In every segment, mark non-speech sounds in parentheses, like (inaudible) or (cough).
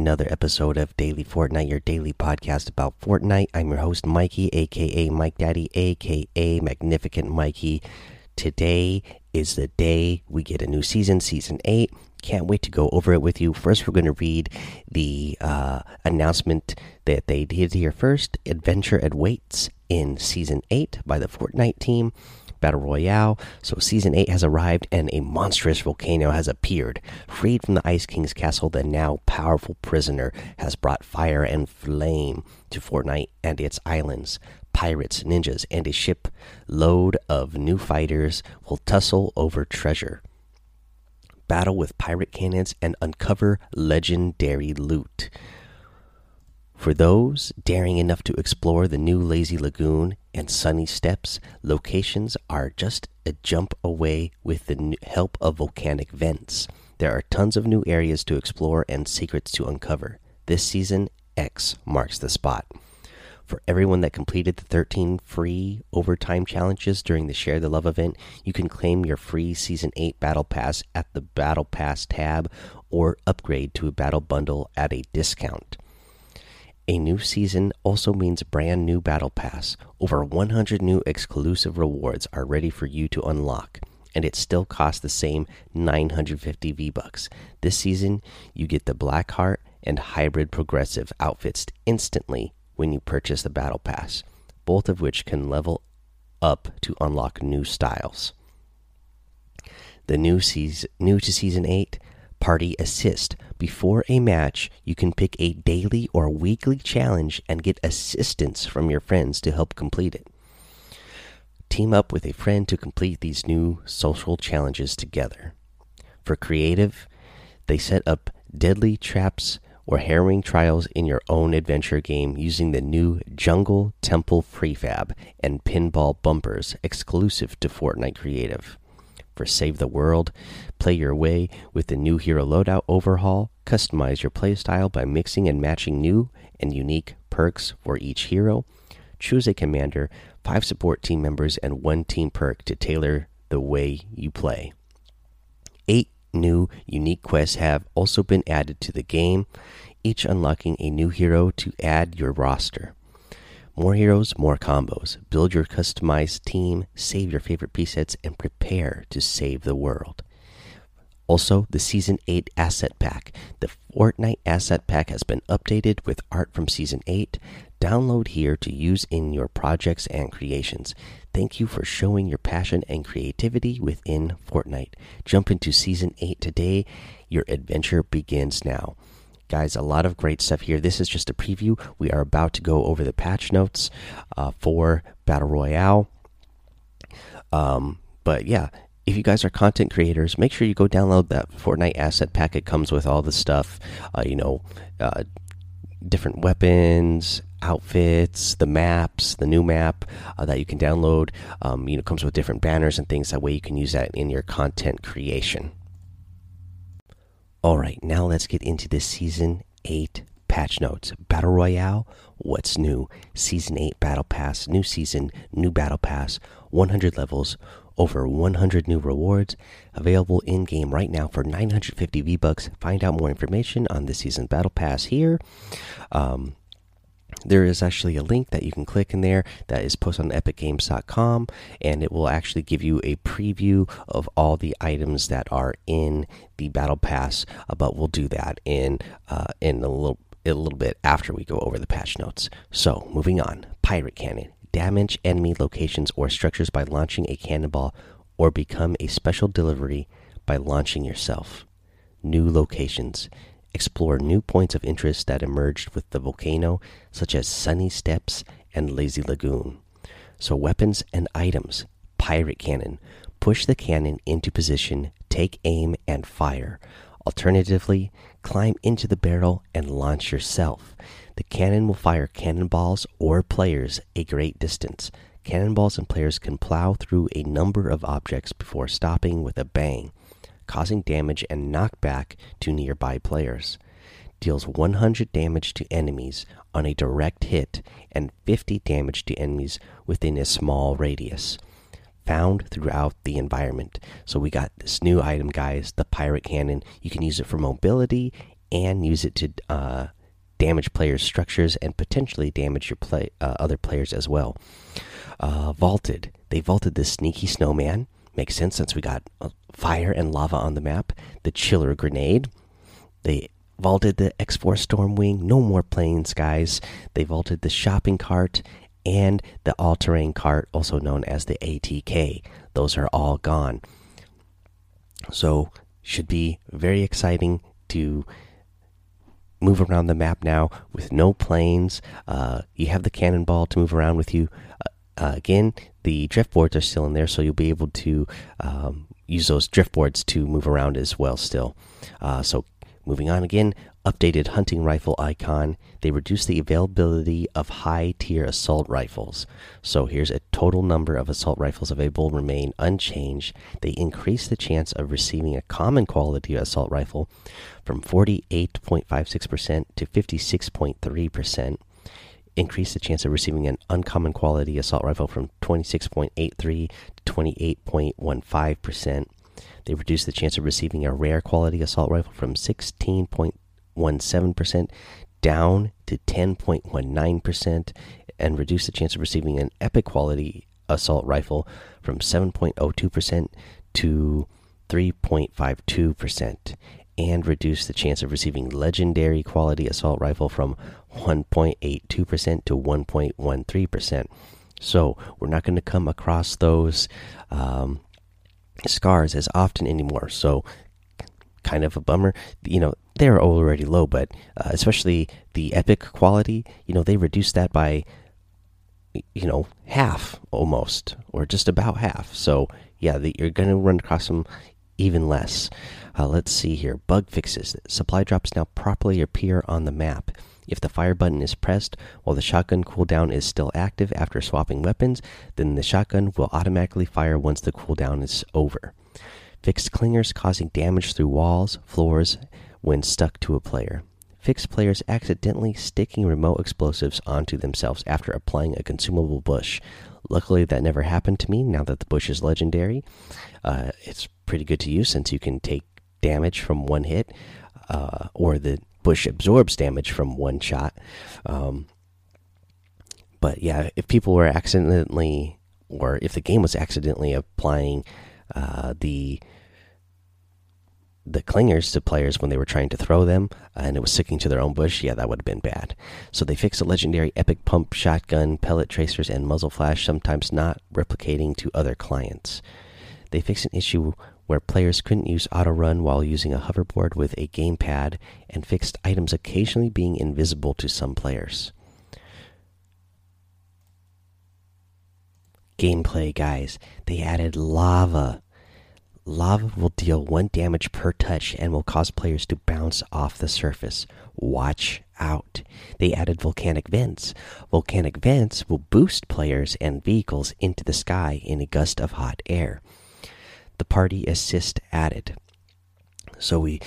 Another episode of Daily Fortnite, your daily podcast about Fortnite. I'm your host, Mikey, aka Mike Daddy, aka Magnificent Mikey. Today is the day we get a new season, season 8. Can't wait to go over it with you. First, we're going to read the uh, announcement that they did here first Adventure Awaits in season 8 by the Fortnite team. Battle Royale. So, Season 8 has arrived and a monstrous volcano has appeared. Freed from the Ice King's castle, the now powerful prisoner has brought fire and flame to Fortnite and its islands. Pirates, ninjas, and a ship load of new fighters will tussle over treasure. Battle with pirate cannons and uncover legendary loot. For those daring enough to explore the new Lazy Lagoon and Sunny Steps, locations are just a jump away with the help of volcanic vents. There are tons of new areas to explore and secrets to uncover. This season, X marks the spot. For everyone that completed the 13 free overtime challenges during the Share the Love event, you can claim your free Season 8 Battle Pass at the Battle Pass tab or upgrade to a Battle Bundle at a discount. A new season also means brand new Battle Pass. Over 100 new exclusive rewards are ready for you to unlock, and it still costs the same 950 V-Bucks. This season, you get the Blackheart and Hybrid Progressive outfits instantly when you purchase the Battle Pass, both of which can level up to unlock new styles. The new season, new to season 8 Party Assist. Before a match, you can pick a daily or weekly challenge and get assistance from your friends to help complete it. Team up with a friend to complete these new social challenges together. For creative, they set up deadly traps or harrowing trials in your own adventure game using the new Jungle Temple Prefab and Pinball Bumpers exclusive to Fortnite Creative for Save the World. Play your way with the new hero loadout overhaul. Customize your playstyle by mixing and matching new and unique perks for each hero. Choose a commander, five support team members, and one team perk to tailor the way you play. Eight new unique quests have also been added to the game, each unlocking a new hero to add your roster. More heroes, more combos. Build your customized team, save your favorite presets, and prepare to save the world. Also, the Season 8 Asset Pack. The Fortnite Asset Pack has been updated with art from Season 8. Download here to use in your projects and creations. Thank you for showing your passion and creativity within Fortnite. Jump into Season 8 today. Your adventure begins now guys a lot of great stuff here this is just a preview we are about to go over the patch notes uh, for battle royale um, but yeah if you guys are content creators make sure you go download that fortnite asset pack it comes with all the stuff uh, you know uh, different weapons outfits the maps the new map uh, that you can download um, you know comes with different banners and things that way you can use that in your content creation all right, now let's get into the season 8 patch notes. Battle Royale, what's new? Season 8 Battle Pass, new season, new Battle Pass, 100 levels, over 100 new rewards, available in game right now for 950 V Bucks. Find out more information on this season Battle Pass here. Um, there is actually a link that you can click in there that is posted on epicgames.com and it will actually give you a preview of all the items that are in the battle pass uh, but we'll do that in uh, in a little a little bit after we go over the patch notes so moving on pirate cannon damage enemy locations or structures by launching a cannonball or become a special delivery by launching yourself new locations explore new points of interest that emerged with the volcano, such as Sunny Steps and Lazy Lagoon. So, weapons and items Pirate Cannon. Push the cannon into position, take aim, and fire. Alternatively, climb into the barrel and launch yourself. The cannon will fire cannonballs or players a great distance. Cannonballs and players can plow through a number of objects before stopping with a bang causing damage and knockback to nearby players. Deals 100 damage to enemies on a direct hit and 50 damage to enemies within a small radius. Found throughout the environment. So we got this new item, guys the Pirate Cannon. You can use it for mobility and use it to uh, damage players' structures and potentially damage your play uh, other players as well. Uh, vaulted. They vaulted this sneaky snowman. Makes sense since we got uh, fire and lava on the map. The chiller grenade. They vaulted the X4 Stormwing. No more planes, guys. They vaulted the shopping cart and the all terrain cart, also known as the ATK. Those are all gone. So, should be very exciting to move around the map now with no planes. Uh, you have the cannonball to move around with you. Uh, uh, again, the drift boards are still in there, so you'll be able to um, use those drift boards to move around as well. Still, uh, so moving on again, updated hunting rifle icon. They reduced the availability of high tier assault rifles. So here's a total number of assault rifles available remain unchanged. They increase the chance of receiving a common quality assault rifle from 48.56% to 56.3%. Increase the chance of receiving an uncommon quality assault rifle from 26.83 to 28.15%. They reduce the chance of receiving a rare quality assault rifle from 16.17% down to 10.19% and reduce the chance of receiving an epic quality assault rifle from 7.02% to 3.52% and reduce the chance of receiving legendary quality assault rifle from 1.82% to 1.13%. So, we're not going to come across those um, scars as often anymore. So, kind of a bummer. You know, they're already low, but uh, especially the epic quality, you know, they reduced that by, you know, half almost, or just about half. So, yeah, the, you're going to run across them even less. Uh, let's see here. Bug fixes. Supply drops now properly appear on the map. If the fire button is pressed while the shotgun cooldown is still active after swapping weapons, then the shotgun will automatically fire once the cooldown is over. Fixed clingers causing damage through walls, floors when stuck to a player. Fixed players accidentally sticking remote explosives onto themselves after applying a consumable bush. Luckily, that never happened to me now that the bush is legendary. Uh, it's pretty good to use since you can take damage from one hit, uh, or the Bush absorbs damage from one shot. Um, but yeah, if people were accidentally, or if the game was accidentally applying uh, the the clingers to players when they were trying to throw them, and it was sticking to their own bush, yeah, that would have been bad. So they fixed a legendary epic pump, shotgun, pellet tracers, and muzzle flash, sometimes not replicating to other clients. They fixed an issue where players couldn't use auto run while using a hoverboard with a gamepad, and fixed items occasionally being invisible to some players. Gameplay, guys. They added lava. Lava will deal one damage per touch and will cause players to bounce off the surface. Watch out. They added volcanic vents. Volcanic vents will boost players and vehicles into the sky in a gust of hot air the party assist added. So we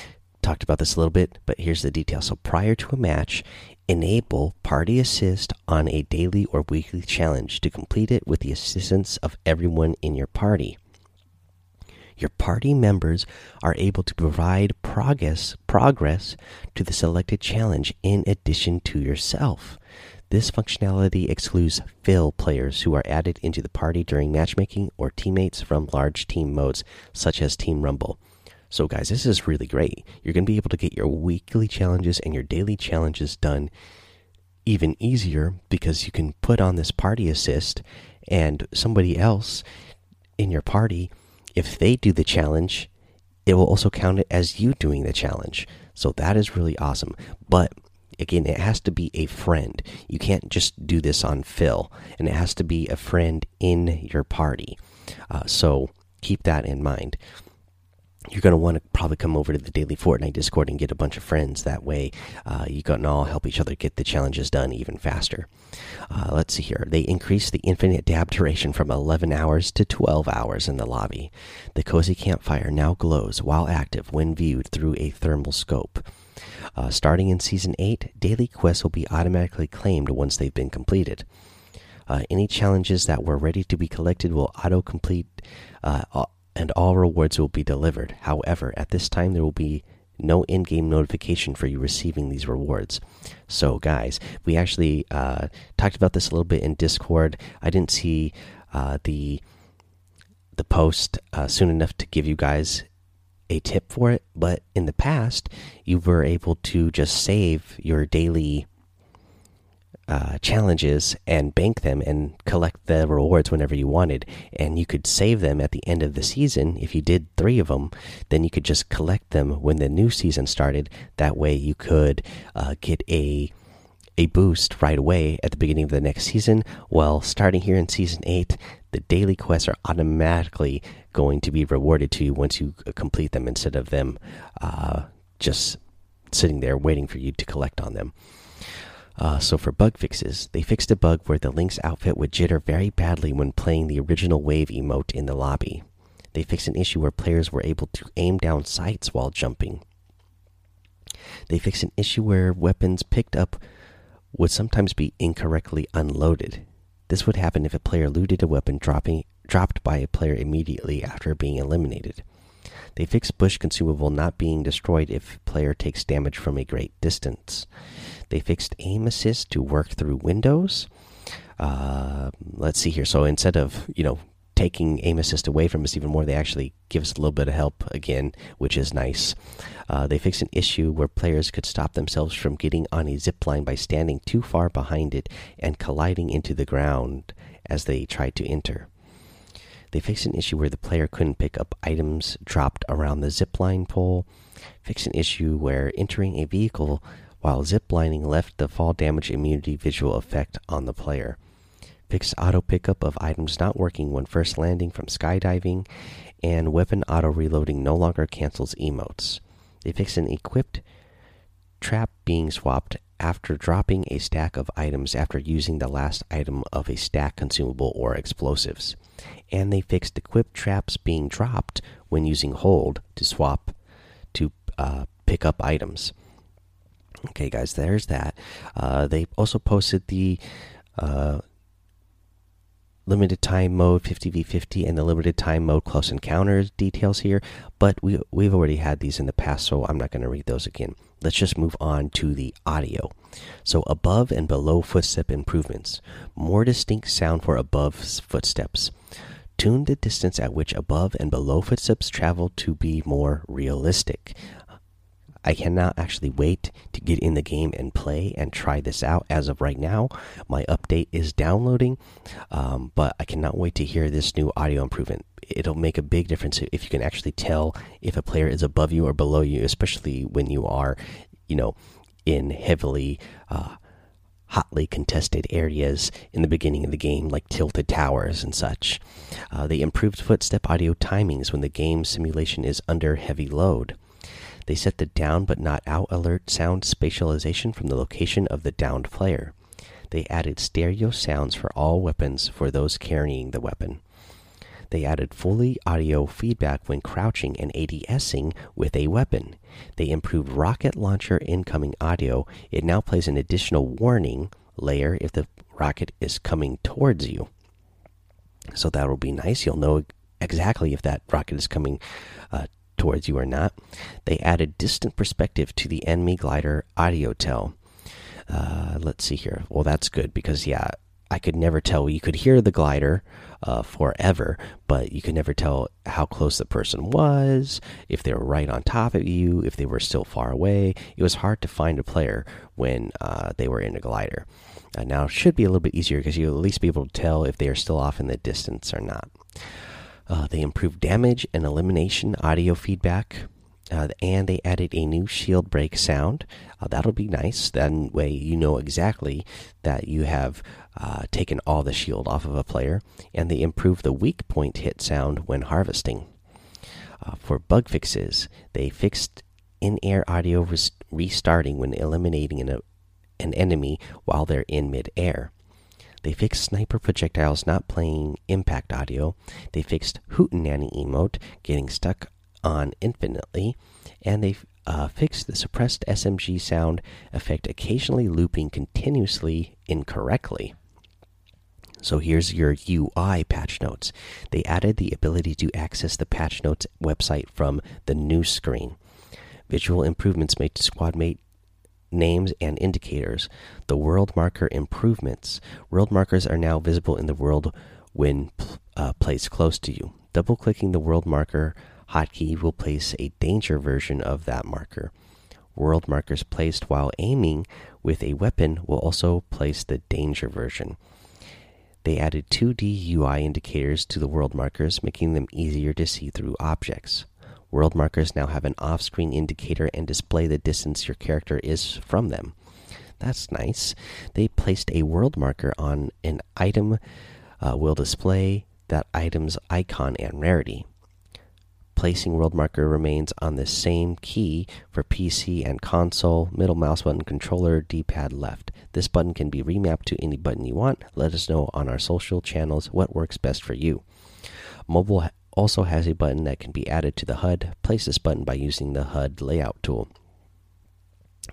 talked about this a little bit, but here's the detail. So prior to a match, enable party assist on a daily or weekly challenge to complete it with the assistance of everyone in your party. Your party members are able to provide progress progress to the selected challenge in addition to yourself. This functionality excludes fill players who are added into the party during matchmaking or teammates from large team modes such as Team Rumble. So, guys, this is really great. You're going to be able to get your weekly challenges and your daily challenges done even easier because you can put on this party assist and somebody else in your party, if they do the challenge, it will also count it as you doing the challenge. So that is really awesome. But again, it has to be a friend. You can't just do this on fill, and it has to be a friend in your party. Uh, so keep that in mind. You're going to want to probably come over to the Daily Fortnite Discord and get a bunch of friends. That way, uh, you can all help each other get the challenges done even faster. Uh, let's see here. They increased the infinite dab duration from 11 hours to 12 hours in the lobby. The cozy campfire now glows while active when viewed through a thermal scope. Uh, starting in Season 8, daily quests will be automatically claimed once they've been completed. Uh, any challenges that were ready to be collected will auto complete, uh, and all rewards will be delivered. However, at this time, there will be no in game notification for you receiving these rewards. So, guys, we actually uh, talked about this a little bit in Discord. I didn't see uh, the the post uh, soon enough to give you guys a tip for it, but in the past, you were able to just save your daily uh, challenges and bank them and collect the rewards whenever you wanted. And you could save them at the end of the season. If you did three of them, then you could just collect them when the new season started. That way, you could uh, get a a boost right away at the beginning of the next season. Well, starting here in season 8, the daily quests are automatically going to be rewarded to you once you complete them instead of them uh, just sitting there waiting for you to collect on them. Uh, so for bug fixes, they fixed a bug where the Lynx outfit would jitter very badly when playing the original wave emote in the lobby. They fixed an issue where players were able to aim down sights while jumping. They fixed an issue where weapons picked up would sometimes be incorrectly unloaded. This would happen if a player looted a weapon dropping, dropped by a player immediately after being eliminated. They fixed bush consumable not being destroyed if player takes damage from a great distance. They fixed aim assist to work through windows. Uh, let's see here. So instead of you know taking aim assist away from us even more, they actually give us a little bit of help again, which is nice. Uh, they fixed an issue where players could stop themselves from getting on a zip line by standing too far behind it and colliding into the ground as they tried to enter. They fixed an issue where the player couldn't pick up items dropped around the zipline pole. Fixed an issue where entering a vehicle while ziplining left the fall damage immunity visual effect on the player. Fixed auto pickup of items not working when first landing from skydiving, and weapon auto reloading no longer cancels emotes. They fixed an equipped trap being swapped after dropping a stack of items after using the last item of a stack consumable or explosives. And they fixed equipped traps being dropped when using hold to swap to uh, pick up items. Okay, guys, there's that. Uh, they also posted the uh, limited time mode 50v50 and the limited time mode close encounters details here, but we we've already had these in the past, so I'm not going to read those again. Let's just move on to the audio. So above and below footstep improvements, more distinct sound for above footsteps. Tune the distance at which above and below footsteps travel to be more realistic. I cannot actually wait to get in the game and play and try this out. As of right now, my update is downloading, um, but I cannot wait to hear this new audio improvement. It'll make a big difference if you can actually tell if a player is above you or below you, especially when you are, you know, in heavily. Uh, hotly contested areas in the beginning of the game, like tilted towers and such. Uh, they improved footstep audio timings when the game simulation is under heavy load. They set the down but not out alert sound spatialization from the location of the downed player. They added stereo sounds for all weapons for those carrying the weapon. They added foley audio feedback when crouching and ADSing with a weapon. They improved rocket launcher incoming audio. It now plays an additional warning layer if the rocket is coming towards you. So that will be nice. You'll know exactly if that rocket is coming uh, towards you or not. They added distant perspective to the enemy glider audio tell. Uh, let's see here. Well, that's good because, yeah, I could never tell. You could hear the glider uh, forever, but you could never tell how close the person was, if they were right on top of you, if they were still far away. It was hard to find a player when uh, they were in a glider. Uh, now, it should be a little bit easier because you'll at least be able to tell if they are still off in the distance or not. Uh, they improved damage and elimination audio feedback. Uh, and they added a new shield break sound. Uh, that'll be nice. That way, you know exactly that you have uh, taken all the shield off of a player. And they improved the weak point hit sound when harvesting. Uh, for bug fixes, they fixed in air audio restarting when eliminating an, an enemy while they're in mid air. They fixed sniper projectiles not playing impact audio. They fixed Hootenanny emote getting stuck on infinitely. And they uh, fixed the suppressed SMG sound effect occasionally looping continuously incorrectly. So here's your UI patch notes. They added the ability to access the patch notes website from the new screen. visual improvements made to squad mate names and indicators. The world marker improvements. World markers are now visible in the world when uh, placed close to you. Double clicking the world marker hotkey will place a danger version of that marker. World markers placed while aiming with a weapon will also place the danger version. They added 2D UI indicators to the world markers, making them easier to see through objects. World markers now have an off screen indicator and display the distance your character is from them. That's nice. They placed a world marker on an item, uh, will display that item's icon and rarity. Placing world marker remains on the same key for PC and console, middle mouse button, controller, D pad left. This button can be remapped to any button you want. Let us know on our social channels what works best for you. Mobile also has a button that can be added to the HUD. Place this button by using the HUD layout tool.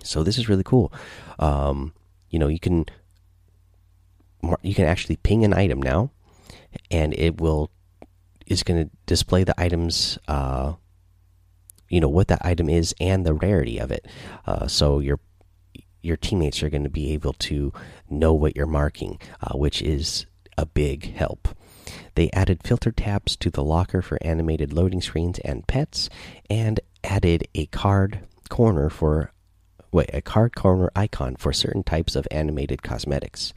So this is really cool. Um, you know, you can you can actually ping an item now, and it will is going to display the items. Uh, you know what that item is and the rarity of it. Uh, so your your teammates are going to be able to know what you're marking, uh, which is a big help. They added filter tabs to the locker for animated loading screens and pets, and added a card corner for wait, a card corner icon for certain types of animated cosmetics.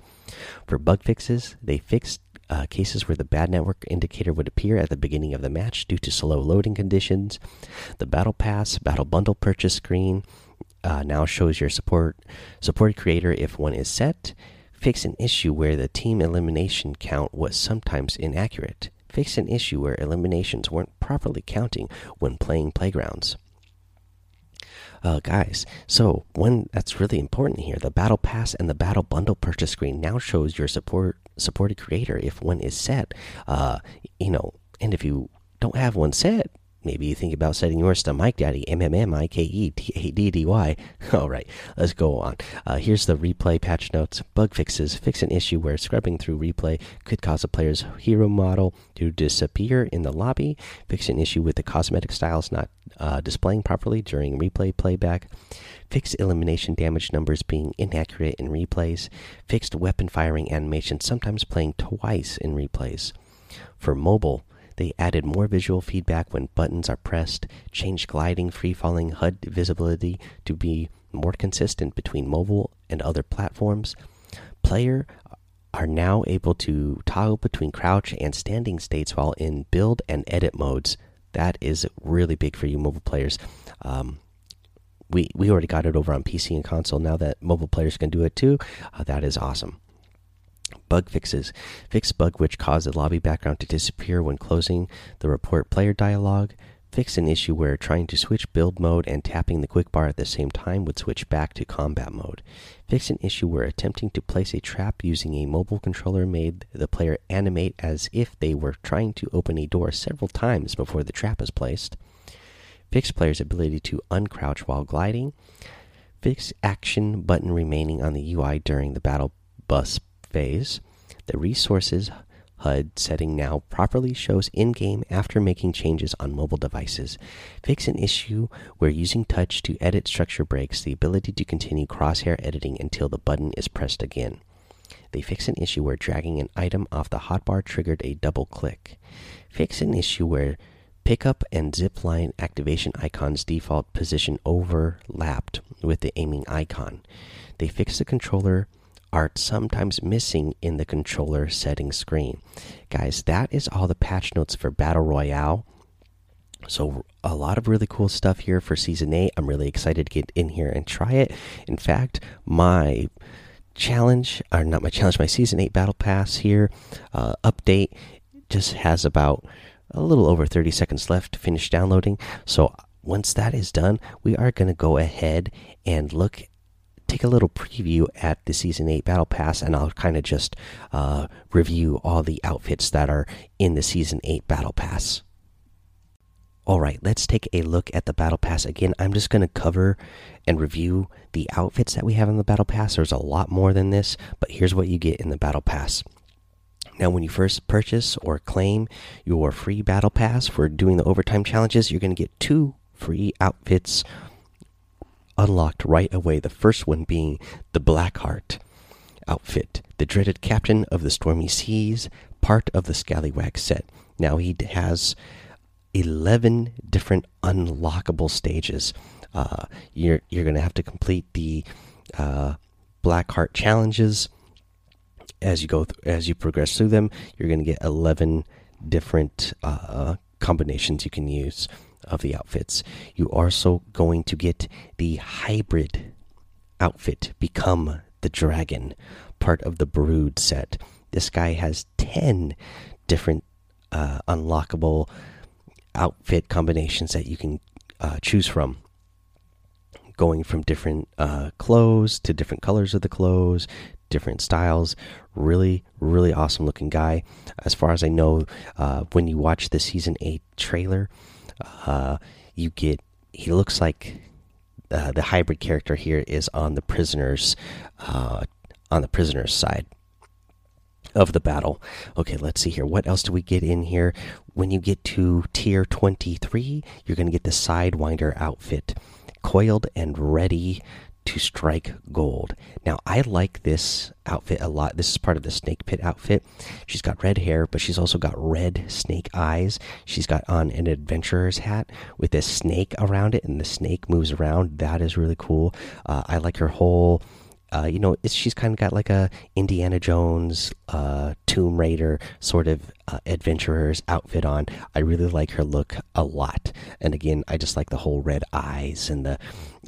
For bug fixes, they fixed uh, cases where the bad network indicator would appear at the beginning of the match due to slow loading conditions. The Battle Pass Battle Bundle purchase screen uh, now shows your support support creator if one is set, Fix an issue where the team elimination count was sometimes inaccurate. Fix an issue where eliminations weren't properly counting when playing playgrounds. Uh, guys, so one that's really important here: the battle pass and the battle bundle purchase screen now shows your support supported creator if one is set. Uh, you know, and if you don't have one set, Maybe you think about setting yours to Mike Daddy, M M M I K E T A D D Y. (laughs) All right, let's go on. Uh, here's the replay patch notes. Bug fixes. Fix an issue where scrubbing through replay could cause a player's hero model to disappear in the lobby. Fix an issue with the cosmetic styles not uh, displaying properly during replay playback. Fix elimination damage numbers being inaccurate in replays. Fixed weapon firing animation sometimes playing twice in replays. For mobile, they added more visual feedback when buttons are pressed, changed gliding, free falling HUD visibility to be more consistent between mobile and other platforms. Player are now able to toggle between crouch and standing states while in build and edit modes. That is really big for you mobile players. Um, we we already got it over on PC and console. Now that mobile players can do it too, uh, that is awesome. Bug fixes. Fix bug which caused the lobby background to disappear when closing the report player dialog. Fix an issue where trying to switch build mode and tapping the quick bar at the same time would switch back to combat mode. Fix an issue where attempting to place a trap using a mobile controller made the player animate as if they were trying to open a door several times before the trap is placed. Fix player's ability to uncrouch while gliding. Fix action button remaining on the UI during the battle bus phase, the resources HUD setting now properly shows in game after making changes on mobile devices. Fix an issue where using touch to edit structure breaks the ability to continue crosshair editing until the button is pressed again. They fix an issue where dragging an item off the hotbar triggered a double click. Fix an issue where pickup and zipline activation icons default position overlapped with the aiming icon. They fix the controller art sometimes missing in the controller settings screen. Guys, that is all the patch notes for Battle Royale. So, a lot of really cool stuff here for Season 8. I'm really excited to get in here and try it. In fact, my challenge, or not my challenge, my Season 8 Battle Pass here uh, update just has about a little over 30 seconds left to finish downloading. So, once that is done, we are going to go ahead and look take a little preview at the Season 8 Battle Pass, and I'll kind of just uh, review all the outfits that are in the Season 8 Battle Pass. All right, let's take a look at the Battle Pass. Again, I'm just going to cover and review the outfits that we have in the Battle Pass. There's a lot more than this, but here's what you get in the Battle Pass. Now, when you first purchase or claim your free Battle Pass for doing the overtime challenges, you're going to get two free outfits unlocked right away. The first one being the Blackheart outfit, the dreaded captain of the stormy seas, part of the Scallywag set. Now he has 11 different unlockable stages. Uh, you're you're going to have to complete the uh, Blackheart challenges as you go as you progress through them. You're going to get 11 different uh, combinations you can use of the outfits. You are also going to get the hybrid outfit, become the dragon, part of the brood set. This guy has 10 different uh, unlockable outfit combinations that you can uh, choose from. Going from different uh, clothes to different colors of the clothes, different styles. Really, really awesome looking guy. As far as I know, uh, when you watch the season eight trailer, uh, you get he looks like uh, the hybrid character here is on the prisoners uh, on the prisoners side of the battle. Okay, let's see here. What else do we get in here? When you get to tier 23, you're going to get the Sidewinder outfit, coiled and ready to strike gold. Now, I like this outfit a lot. This is part of the snake pit outfit. She's got red hair, but she's also got red snake eyes. She's got on an adventurer's hat with a snake around it, and the snake moves around. That is really cool. Uh, I like her whole uh, you know, she's kind of got like a Indiana Jones, uh, Tomb Raider sort of uh, adventurer's outfit on. I really like her look a lot, and again, I just like the whole red eyes and the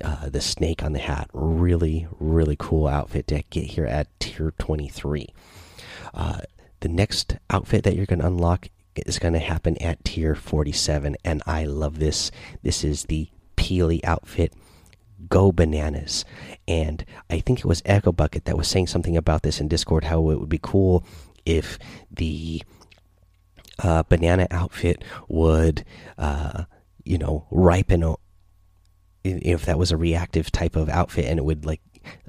uh, the snake on the hat. Really, really cool outfit to get here at tier twenty three. Uh, the next outfit that you're going to unlock is going to happen at tier 47 and i love this this is the peely outfit go bananas. And I think it was Echo Bucket that was saying something about this in Discord how it would be cool if the uh, banana outfit would, uh, you know, ripen. If that was a reactive type of outfit and it would like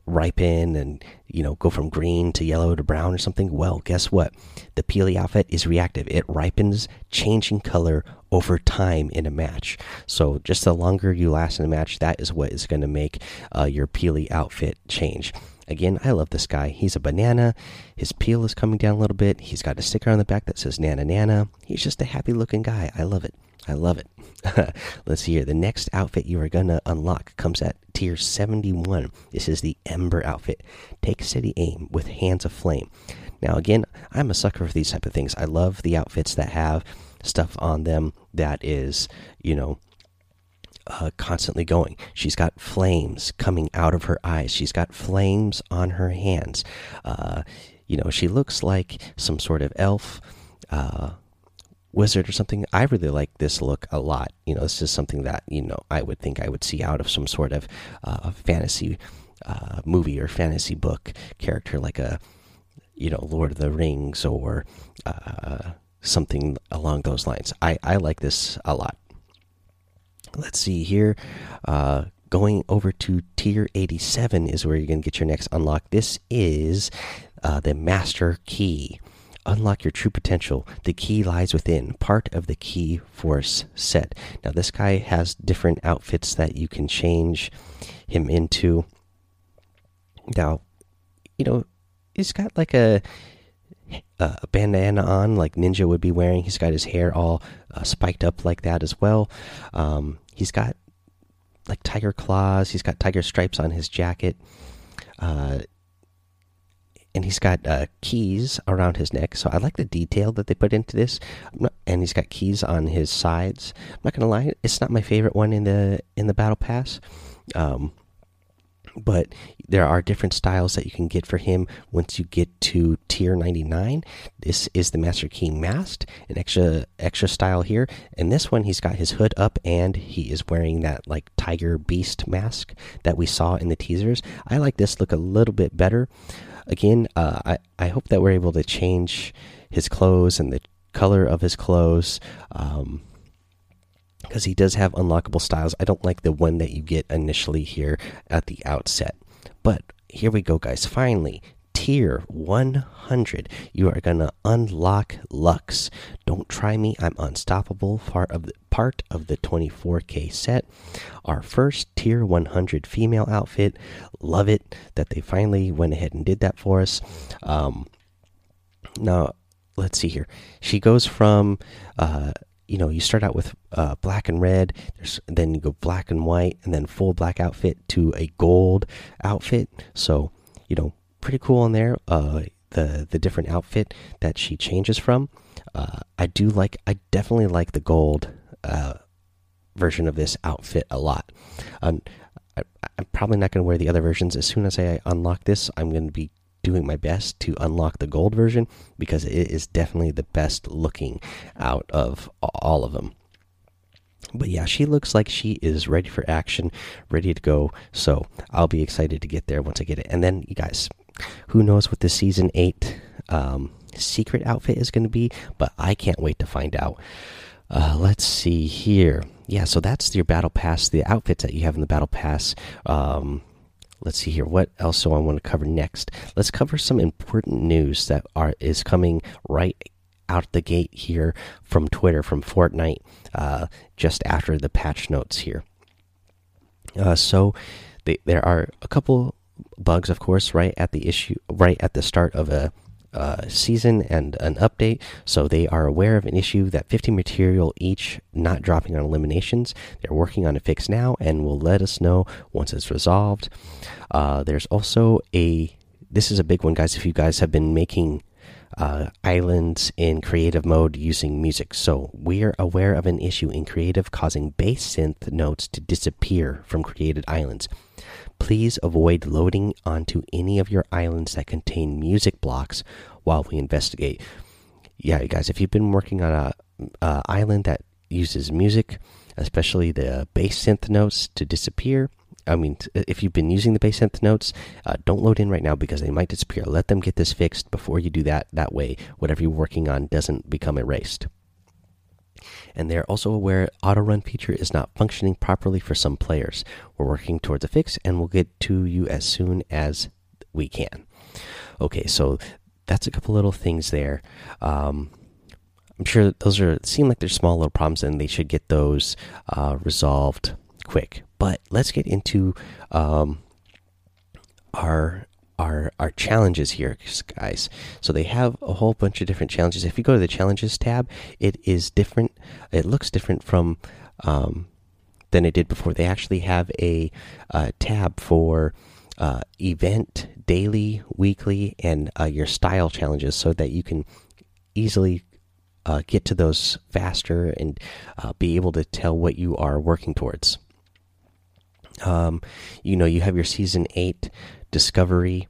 ripen and you know go from green to yellow to brown or something well guess what the peely outfit is reactive it ripens changing color over time in a match so just the longer you last in a match that is what is going to make uh, your peely outfit change Again, I love this guy. He's a banana. His peel is coming down a little bit. He's got a sticker on the back that says Nana Nana. He's just a happy looking guy. I love it. I love it. (laughs) Let's see here. The next outfit you are going to unlock comes at tier 71. This is the Ember outfit. Take steady aim with hands of flame. Now, again, I'm a sucker for these type of things. I love the outfits that have stuff on them that is, you know, uh, constantly going. She's got flames coming out of her eyes. She's got flames on her hands. Uh, you know, she looks like some sort of elf. Uh, wizard or something. I really like this look a lot. You know, this is something that you know I would think I would see out of some sort of uh, fantasy uh, movie or fantasy book character, like a you know Lord of the Rings or uh, something along those lines. I I like this a lot. Let's see here. Uh, going over to tier 87 is where you're going to get your next unlock. This is uh, the Master Key unlock your true potential. The key lies within, part of the key force set. Now, this guy has different outfits that you can change him into. Now, you know, he's got like a a bandana on, like Ninja would be wearing. He's got his hair all uh, spiked up like that as well. Um, he's got like tiger claws. He's got tiger stripes on his jacket. Uh, and he's got uh, keys around his neck. So I like the detail that they put into this. And he's got keys on his sides. I'm not gonna lie, it's not my favorite one in the in the battle pass. Um, but there are different styles that you can get for him. Once you get to tier 99 this is the master key masked an extra extra style here. And this one he's got his hood up and he is wearing that like tiger beast mask that we saw in the teasers. I like this look a little bit better. Again, uh, I I hope that we're able to change his clothes and the color of his clothes. Um, because he does have unlockable styles. I don't like the one that you get initially here at the outset. But here we go, guys. Finally, tier 100, you are going to unlock Lux. Don't try me, I'm unstoppable. Part of the part of the 24k set. Our first tier 100 female outfit. Love it that they finally went ahead and did that for us. Um, now, let's see here. She goes from uh, you know you start out with uh, black and red There's, then you go black and white and then full black outfit to a gold outfit. So you know pretty cool on there uh, the the different outfit that she changes from. Uh, i do like i definitely like the gold uh, version of this outfit a lot. Um, I, i'm probably not going to wear the other versions. As soon as i unlock this i'm going to be doing my best to unlock the gold version because it is definitely the best looking out of all of them. But yeah, she looks like she is ready for action, ready to go. So I'll be excited to get there once I get it. And then, you guys, who knows what the season eight um, secret outfit is going to be? But I can't wait to find out. Uh, let's see here. Yeah, so that's your battle pass, the outfits that you have in the battle pass. Um, let's see here. What else do i want to cover next? Let's cover some important news that are is coming right out the gate here from twitter from fortnite uh, just after the patch notes here. Uh, so they, there are a couple bugs of course right at the issue right at the start of a uh, season and an update, so they are aware of an issue that 50 material each not dropping on eliminations. They're working on a fix now and will let us know once it's resolved. Uh, there's also a this is a big one, guys. If you guys have been making uh, islands in creative mode using music. So we are aware of an issue in creative causing bass synth notes to disappear from created islands. Please avoid loading onto any of your islands that contain music blocks while we investigate. Yeah, guys, if you've been working on a, a island that uses music, especially the bass synth notes to disappear, I mean, if you've been using the bass synth notes, uh, don't load in right now because they might disappear. Let them get this fixed before you do that. That way, whatever you're working on doesn't become erased. And they're also aware auto run feature is not functioning properly for some players. We're working towards a fix, and we'll get to you as soon as we can. Okay, so that's a couple little things there. Um, I'm sure those are seem like they're small little problems, and they should get those uh, resolved quick. But let's get into um, our our our challenges here, guys. So they have a whole bunch of different challenges. If you go to the challenges tab, it is different. It looks different from um, than it did before. They actually have a uh, tab for uh, event, daily, weekly, and uh, your style challenges, so that you can easily uh, get to those faster and uh, be able to tell what you are working towards. Um, you know, you have your season eight discovery.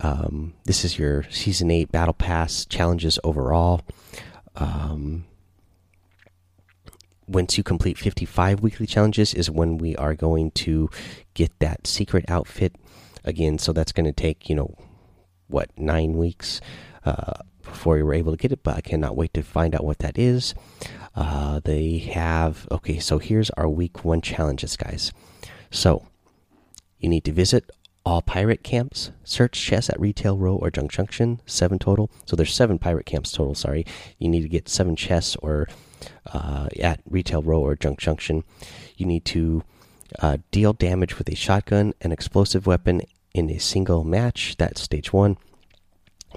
Um, this is your season eight battle pass challenges overall. Um, once you complete 55 weekly challenges is when we are going to get that secret outfit again so that's going to take you know what nine weeks uh, before you're able to get it but i cannot wait to find out what that is uh, they have okay so here's our week one challenges guys so, you need to visit all pirate camps, search chests at retail row or junk junction, seven total. So there's seven pirate camps total. Sorry, you need to get seven chests or uh, at retail row or junk junction. You need to uh, deal damage with a shotgun, an explosive weapon in a single match. That's stage one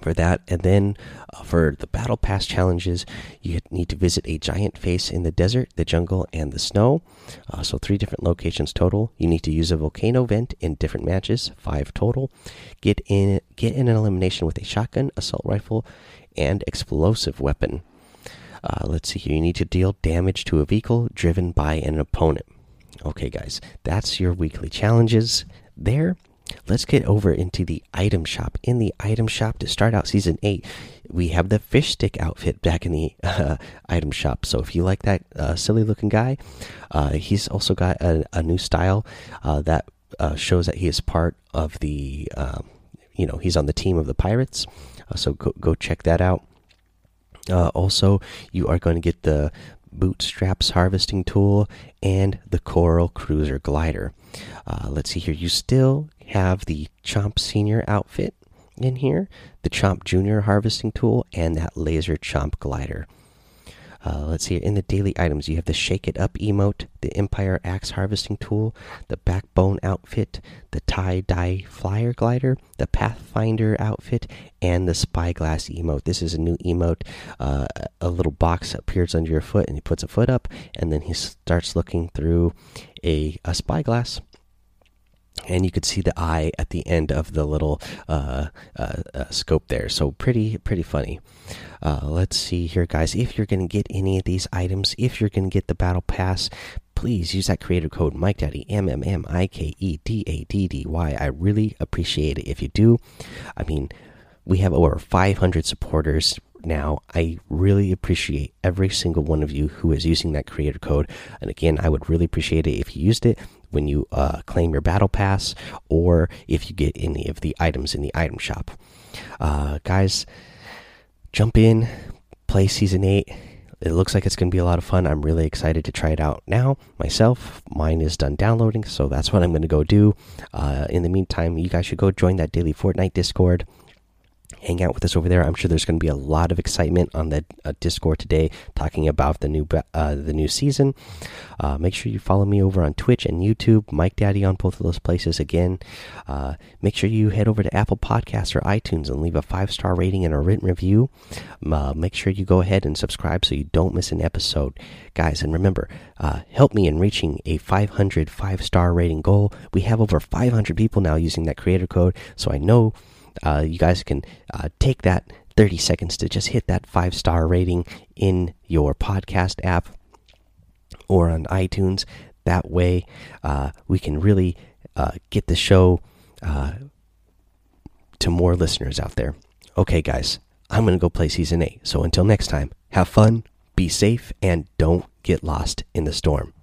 for that. And then uh, for the battle pass challenges, you need to visit a giant face in the desert, the jungle, and the snow. Uh, so three different locations total. You need to use a volcano vent in different matches, five total. Get in, get in an elimination with a shotgun, assault rifle, and explosive weapon. Uh, let's see here. You need to deal damage to a vehicle driven by an opponent. Okay, guys, that's your weekly challenges there let's get over into the item shop. In the item shop to start out season eight, we have the fish stick outfit back in the uh, (laughs) item shop. So if you like that uh, silly looking guy, uh, he's also got a, a new style uh, that uh, shows that he is part of the, um, you know, he's on the team of the pirates. Uh, so go go check that out. also, you are going to get the bootstraps harvesting tool and the coral cruiser glider. Uh, let's see here. You still have the Chomp Senior outfit in here the Chomp Junior harvesting tool and that Laser Chomp glider. Uh, let's see in the daily items you have the Shake It Up emote, the Empire Axe harvesting tool, the Backbone outfit, the Tie Dye Flyer glider, the Pathfinder outfit, and the Spyglass emote. This is a new emote. Uh, a little box appears under your foot, and he puts a foot up, and then he starts looking through a, a spyglass and you could see the eye at the end of the little uh, uh, uh, scope there. So pretty pretty funny. Uh, let's see here, guys. If you're going to get any of these items, if you're going to get the battle pass, please use that creator code Mike Daddy M M M I K E D A D D Y. I really appreciate it if you do. I mean, we have over 500 supporters now. I really appreciate every single one of you who is using that creator code. And again, I would really appreciate it if you used it when you uh, claim your battle pass or if you get any of the items in the item shop. Uh, guys, jump in, play season 8. It looks like it's going to be a lot of fun. I'm really excited to try it out now myself. Mine is done downloading, so that's what I'm going to go do. Uh, in the meantime, you guys should go join that daily Fortnite Discord hang out with us over there. I'm sure there's going to be a lot of excitement on the uh, Discord today, talking about the new uh, the new season. Uh, make sure you follow me over on Twitch and YouTube, Mike Daddy on both of those places. Again, uh, make sure you head over to Apple Podcasts or iTunes and leave a five star rating and a written review. Uh, make sure you go ahead and subscribe so you don't miss an episode, guys. And remember, uh, help me in reaching a 500 five star rating goal. We have over 500 people now using that creator code, so I know uh, you guys can uh, take that 30 seconds to just hit that five star rating in your podcast app or on iTunes. That way, uh, we can really uh, get the show uh, to more listeners out there. Okay, guys, I'm going to go play season eight. So until next time, have fun, be safe, and don't get lost in the storm.